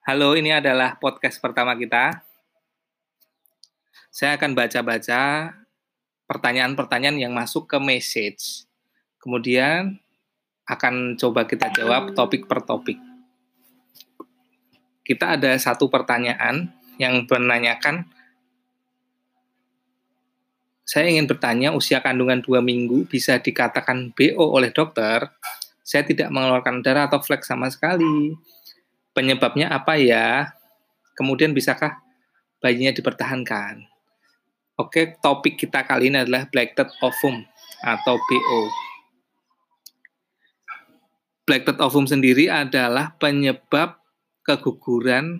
Halo, ini adalah podcast pertama kita. Saya akan baca-baca pertanyaan-pertanyaan yang masuk ke message. Kemudian akan coba kita jawab topik per topik. Kita ada satu pertanyaan yang menanyakan saya ingin bertanya usia kandungan dua minggu bisa dikatakan BO oleh dokter. Saya tidak mengeluarkan darah atau flek sama sekali penyebabnya apa ya? Kemudian bisakah bayinya dipertahankan? Oke, topik kita kali ini adalah Blackted Ovum atau BO. Blackted Ovum sendiri adalah penyebab keguguran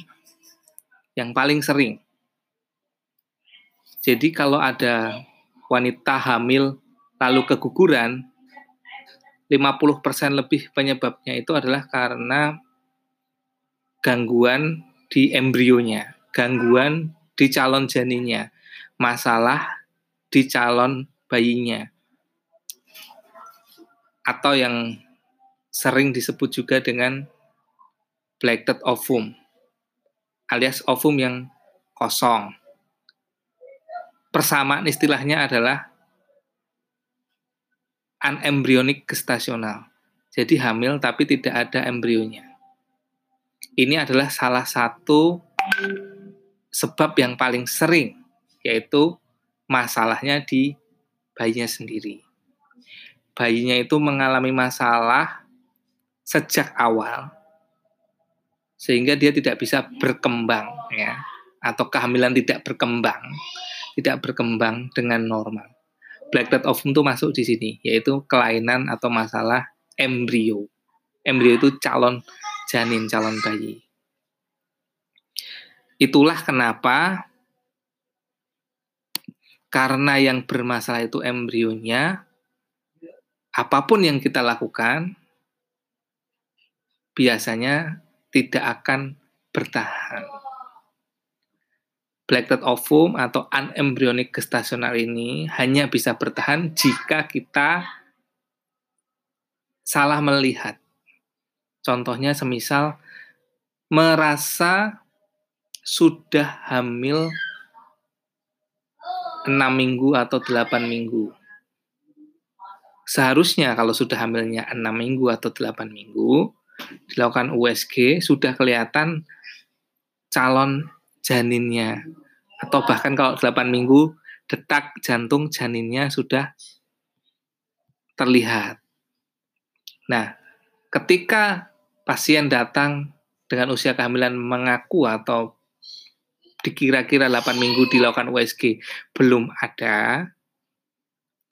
yang paling sering. Jadi kalau ada wanita hamil lalu keguguran, 50% lebih penyebabnya itu adalah karena gangguan di embrionya, gangguan di calon janinnya, masalah di calon bayinya. Atau yang sering disebut juga dengan blacked ovum alias ovum yang kosong. Persamaan istilahnya adalah anembryonic gestasional. Jadi hamil tapi tidak ada embrionya ini adalah salah satu sebab yang paling sering, yaitu masalahnya di bayinya sendiri. Bayinya itu mengalami masalah sejak awal, sehingga dia tidak bisa berkembang, ya, atau kehamilan tidak berkembang, tidak berkembang dengan normal. Black Death ovum itu masuk di sini, yaitu kelainan atau masalah embrio. Embrio itu calon janin calon bayi. Itulah kenapa karena yang bermasalah itu embrionya, apa pun yang kita lakukan biasanya tidak akan bertahan. Blacked ovum atau unembryonic gestasional ini hanya bisa bertahan jika kita salah melihat. Contohnya semisal merasa sudah hamil 6 minggu atau 8 minggu. Seharusnya kalau sudah hamilnya 6 minggu atau 8 minggu, dilakukan USG sudah kelihatan calon janinnya. Atau bahkan kalau 8 minggu, detak jantung janinnya sudah terlihat. Nah, ketika pasien datang dengan usia kehamilan mengaku atau dikira-kira 8 minggu dilakukan USG belum ada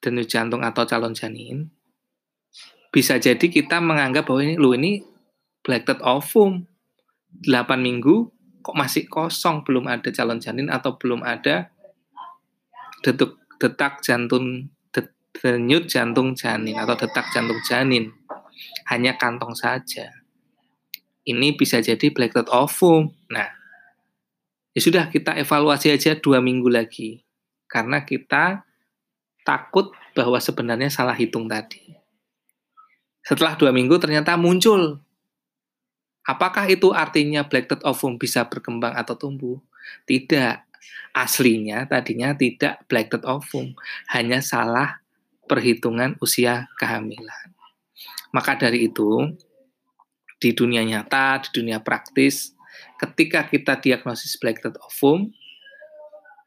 denyut jantung atau calon janin, bisa jadi kita menganggap bahwa ini lu ini blacked ovum. 8 minggu kok masih kosong belum ada calon janin atau belum ada detuk detak jantung denyut jantung janin atau detak jantung janin. Hanya kantong saja ini bisa jadi black dot ovum. Nah, ya sudah kita evaluasi aja dua minggu lagi. Karena kita takut bahwa sebenarnya salah hitung tadi. Setelah dua minggu ternyata muncul. Apakah itu artinya black dot ovum bisa berkembang atau tumbuh? Tidak. Aslinya tadinya tidak black dot ovum. Hanya salah perhitungan usia kehamilan. Maka dari itu, di dunia nyata, di dunia praktis, ketika kita diagnosis black dot ovum,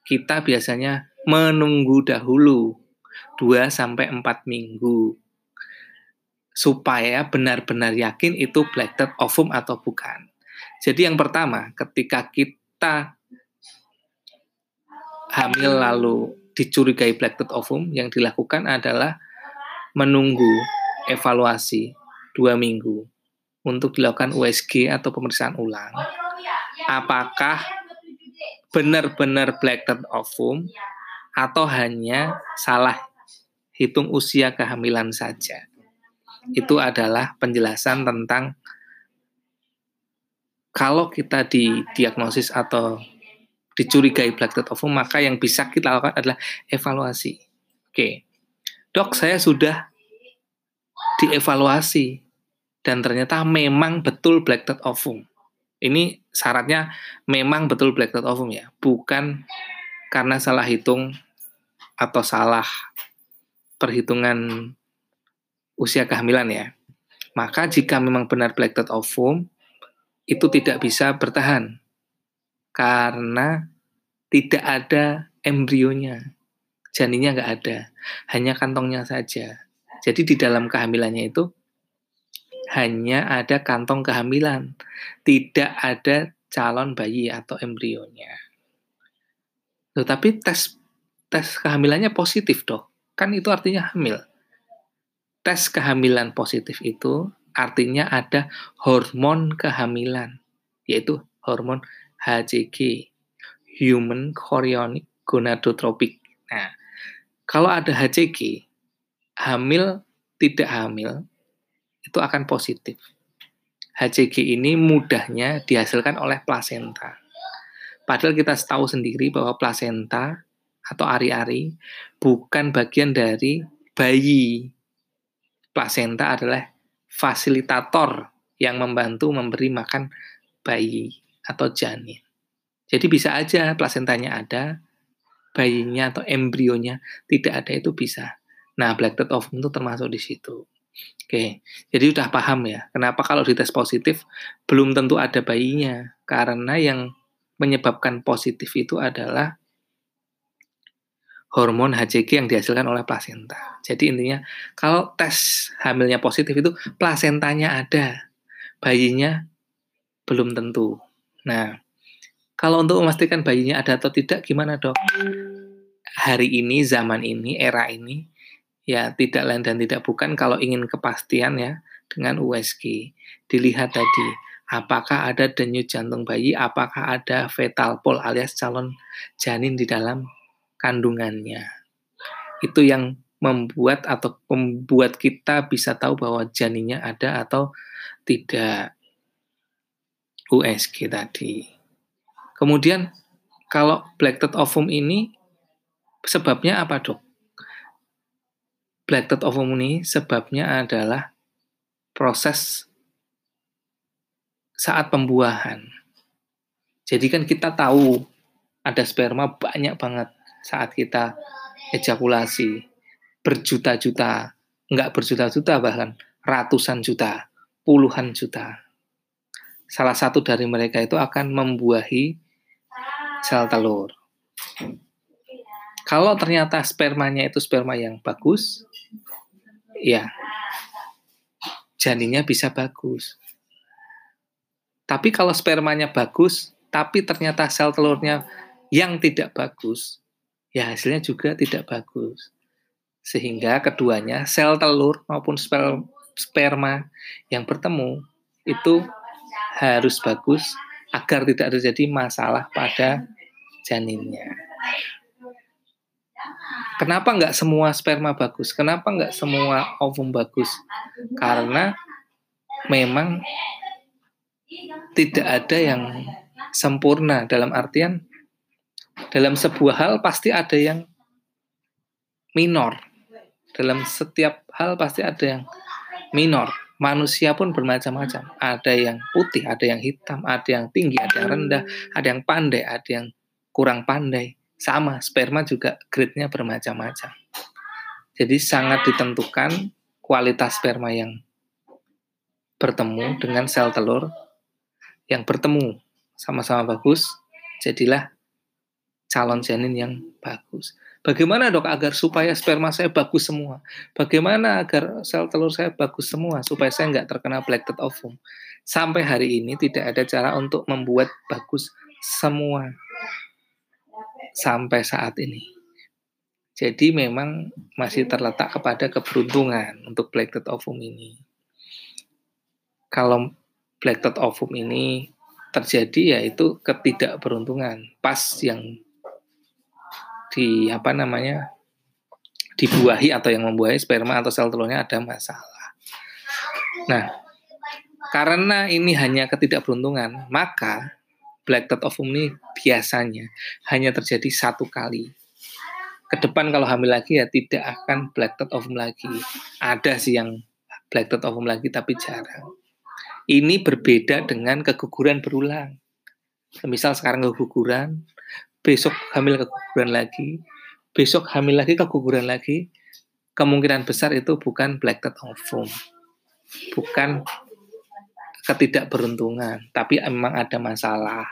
kita biasanya menunggu dahulu 2 sampai 4 minggu supaya benar-benar yakin itu black dot ovum atau bukan. Jadi yang pertama, ketika kita hamil lalu dicurigai black dot ovum, yang dilakukan adalah menunggu evaluasi dua minggu untuk dilakukan USG atau pemeriksaan ulang, apakah benar-benar blacked ovum atau hanya salah hitung usia kehamilan saja. Itu adalah penjelasan tentang kalau kita didiagnosis atau dicurigai blacked ovum, maka yang bisa kita lakukan adalah evaluasi. Oke, dok saya sudah dievaluasi dan ternyata memang betul black dot ovum. Ini syaratnya memang betul black dot ovum ya, bukan karena salah hitung atau salah perhitungan usia kehamilan ya. Maka jika memang benar black dot ovum itu tidak bisa bertahan karena tidak ada embrionya, janinnya nggak ada, hanya kantongnya saja. Jadi di dalam kehamilannya itu hanya ada kantong kehamilan, tidak ada calon bayi atau embrionya. Loh, tapi tes tes kehamilannya positif dok, kan itu artinya hamil. Tes kehamilan positif itu artinya ada hormon kehamilan, yaitu hormon HCG, Human Chorionic Gonadotropic. Nah, kalau ada HCG, hamil tidak hamil itu akan positif. HCG ini mudahnya dihasilkan oleh plasenta. Padahal kita tahu sendiri bahwa plasenta atau ari-ari bukan bagian dari bayi. Plasenta adalah fasilitator yang membantu memberi makan bayi atau janin. Jadi bisa aja plasentanya ada, bayinya atau embrionya tidak ada itu bisa. Nah, black dot ovum itu termasuk di situ. Oke, jadi udah paham ya, kenapa kalau dites positif belum tentu ada bayinya, karena yang menyebabkan positif itu adalah hormon HCG yang dihasilkan oleh plasenta. Jadi intinya kalau tes hamilnya positif itu plasentanya ada, bayinya belum tentu. Nah, kalau untuk memastikan bayinya ada atau tidak gimana dok? Hari ini, zaman ini, era ini ya tidak lain dan tidak bukan kalau ingin kepastian ya dengan USG dilihat tadi apakah ada denyut jantung bayi apakah ada fetal pole alias calon janin di dalam kandungannya. Itu yang membuat atau membuat kita bisa tahu bahwa janinnya ada atau tidak. USG tadi. Kemudian kalau black dot ovum ini sebabnya apa dok dot ovum ini sebabnya adalah proses saat pembuahan. Jadi kan kita tahu ada sperma banyak banget saat kita ejakulasi. Berjuta-juta, enggak berjuta-juta bahkan ratusan juta, puluhan juta. Salah satu dari mereka itu akan membuahi sel telur. Kalau ternyata spermanya itu sperma yang bagus, ya janinnya bisa bagus. Tapi kalau spermanya bagus, tapi ternyata sel telurnya yang tidak bagus, ya hasilnya juga tidak bagus. Sehingga keduanya, sel telur maupun sperma yang bertemu itu harus bagus agar tidak terjadi masalah pada janinnya. Kenapa nggak semua sperma bagus? Kenapa nggak semua ovum bagus? Karena memang tidak ada yang sempurna dalam artian dalam sebuah hal pasti ada yang minor. Dalam setiap hal pasti ada yang minor. Manusia pun bermacam-macam. Ada yang putih, ada yang hitam, ada yang tinggi, ada yang rendah, ada yang pandai, ada yang kurang pandai sama sperma juga grade-nya bermacam-macam. Jadi sangat ditentukan kualitas sperma yang bertemu dengan sel telur yang bertemu sama-sama bagus, jadilah calon janin yang bagus. Bagaimana dok agar supaya sperma saya bagus semua? Bagaimana agar sel telur saya bagus semua supaya saya nggak terkena black dot ovum? Sampai hari ini tidak ada cara untuk membuat bagus semua sampai saat ini. Jadi memang masih terletak kepada keberuntungan untuk black dot ovum ini. Kalau black dot ovum ini terjadi yaitu ketidakberuntungan pas yang di apa namanya dibuahi atau yang membuahi sperma atau sel telurnya ada masalah. Nah, karena ini hanya ketidakberuntungan, maka black dot ovum ini biasanya hanya terjadi satu kali. Ke depan kalau hamil lagi ya tidak akan black dot ovum lagi. Ada sih yang black dot ovum lagi tapi jarang. Ini berbeda dengan keguguran berulang. Misal sekarang keguguran, besok hamil keguguran lagi, besok hamil lagi keguguran lagi, kemungkinan besar itu bukan black ovum. Bukan ketidakberuntungan, tapi memang ada masalah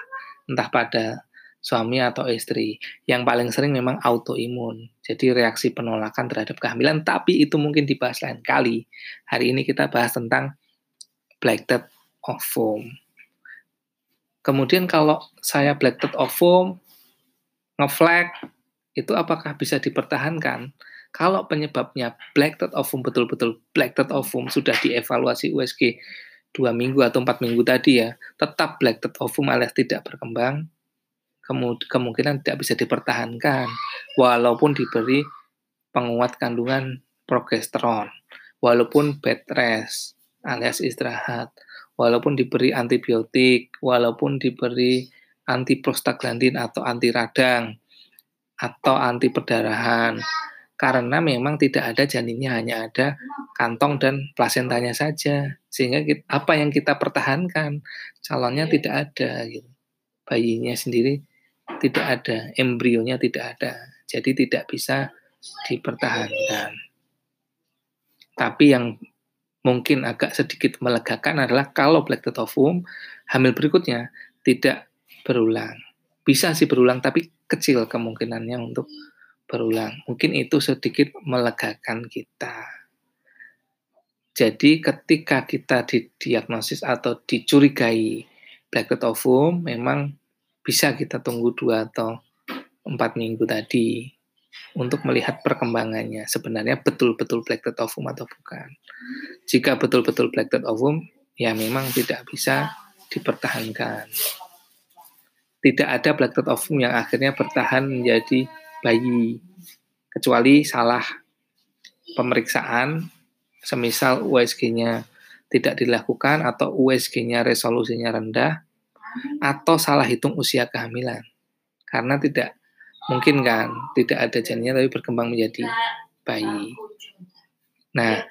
entah pada suami atau istri. Yang paling sering memang autoimun. Jadi reaksi penolakan terhadap kehamilan, tapi itu mungkin dibahas lain kali. Hari ini kita bahas tentang black ovum. Kemudian kalau saya black ovum, ngeflag, itu apakah bisa dipertahankan? Kalau penyebabnya black ovum betul-betul black ovum sudah dievaluasi USG dua minggu atau empat minggu tadi ya, tetap black ovum alias tidak berkembang, kemungkinan tidak bisa dipertahankan walaupun diberi penguat kandungan progesteron, walaupun bed rest alias istirahat, walaupun diberi antibiotik, walaupun diberi antiprostaglandin atau anti radang atau anti perdarahan karena memang tidak ada janinnya hanya ada kantong dan plasentanya saja. Sehingga kita, apa yang kita pertahankan? Calonnya tidak ada gitu. bayinya sendiri tidak ada embrionya tidak ada. Jadi tidak bisa dipertahankan. Tapi yang mungkin agak sedikit melegakan adalah kalau black ovum hamil berikutnya tidak berulang. Bisa sih berulang tapi kecil kemungkinannya untuk berulang. Mungkin itu sedikit melegakan kita. Jadi ketika kita didiagnosis atau dicurigai black ovum, memang bisa kita tunggu dua atau empat minggu tadi untuk melihat perkembangannya. Sebenarnya betul-betul black ovum atau bukan. Jika betul-betul black ovum, ya memang tidak bisa dipertahankan. Tidak ada black ovum yang akhirnya bertahan menjadi bayi kecuali salah pemeriksaan semisal USG-nya tidak dilakukan atau USG-nya resolusinya rendah atau salah hitung usia kehamilan. Karena tidak mungkin kan tidak ada janinnya tapi berkembang menjadi bayi. Nah,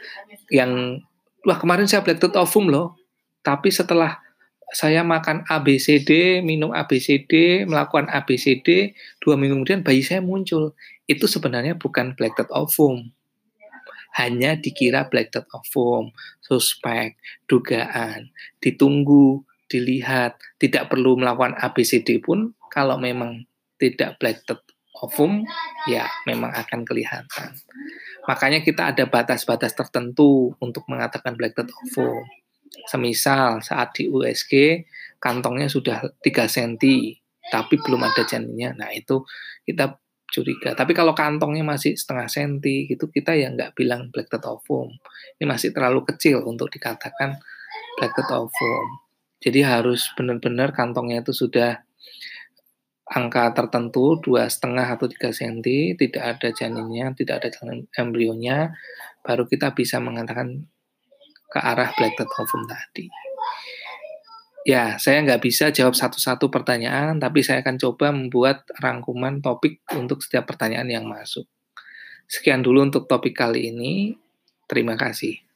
yang wah kemarin saya black ovum loh, tapi setelah saya makan ABCD, minum ABCD, melakukan ABCD, dua minggu kemudian bayi saya muncul. Itu sebenarnya bukan black dot ovum. Hanya dikira black dot ovum, suspek, dugaan, ditunggu, dilihat, tidak perlu melakukan ABCD pun kalau memang tidak black dot ovum, ya memang akan kelihatan. Makanya kita ada batas-batas tertentu untuk mengatakan black dot ovum Semisal saat di USG kantongnya sudah 3 cm tapi belum ada janinnya. Nah, itu kita curiga. Tapi kalau kantongnya masih setengah senti gitu kita ya nggak bilang black ovum. Ini masih terlalu kecil untuk dikatakan black ovum. Jadi harus benar-benar kantongnya itu sudah angka tertentu dua setengah atau tiga senti, tidak ada janinnya, tidak ada janin embrionya, baru kita bisa mengatakan ke arah black ovum tadi. Ya, saya nggak bisa jawab satu-satu pertanyaan, tapi saya akan coba membuat rangkuman topik untuk setiap pertanyaan yang masuk. Sekian dulu untuk topik kali ini. Terima kasih.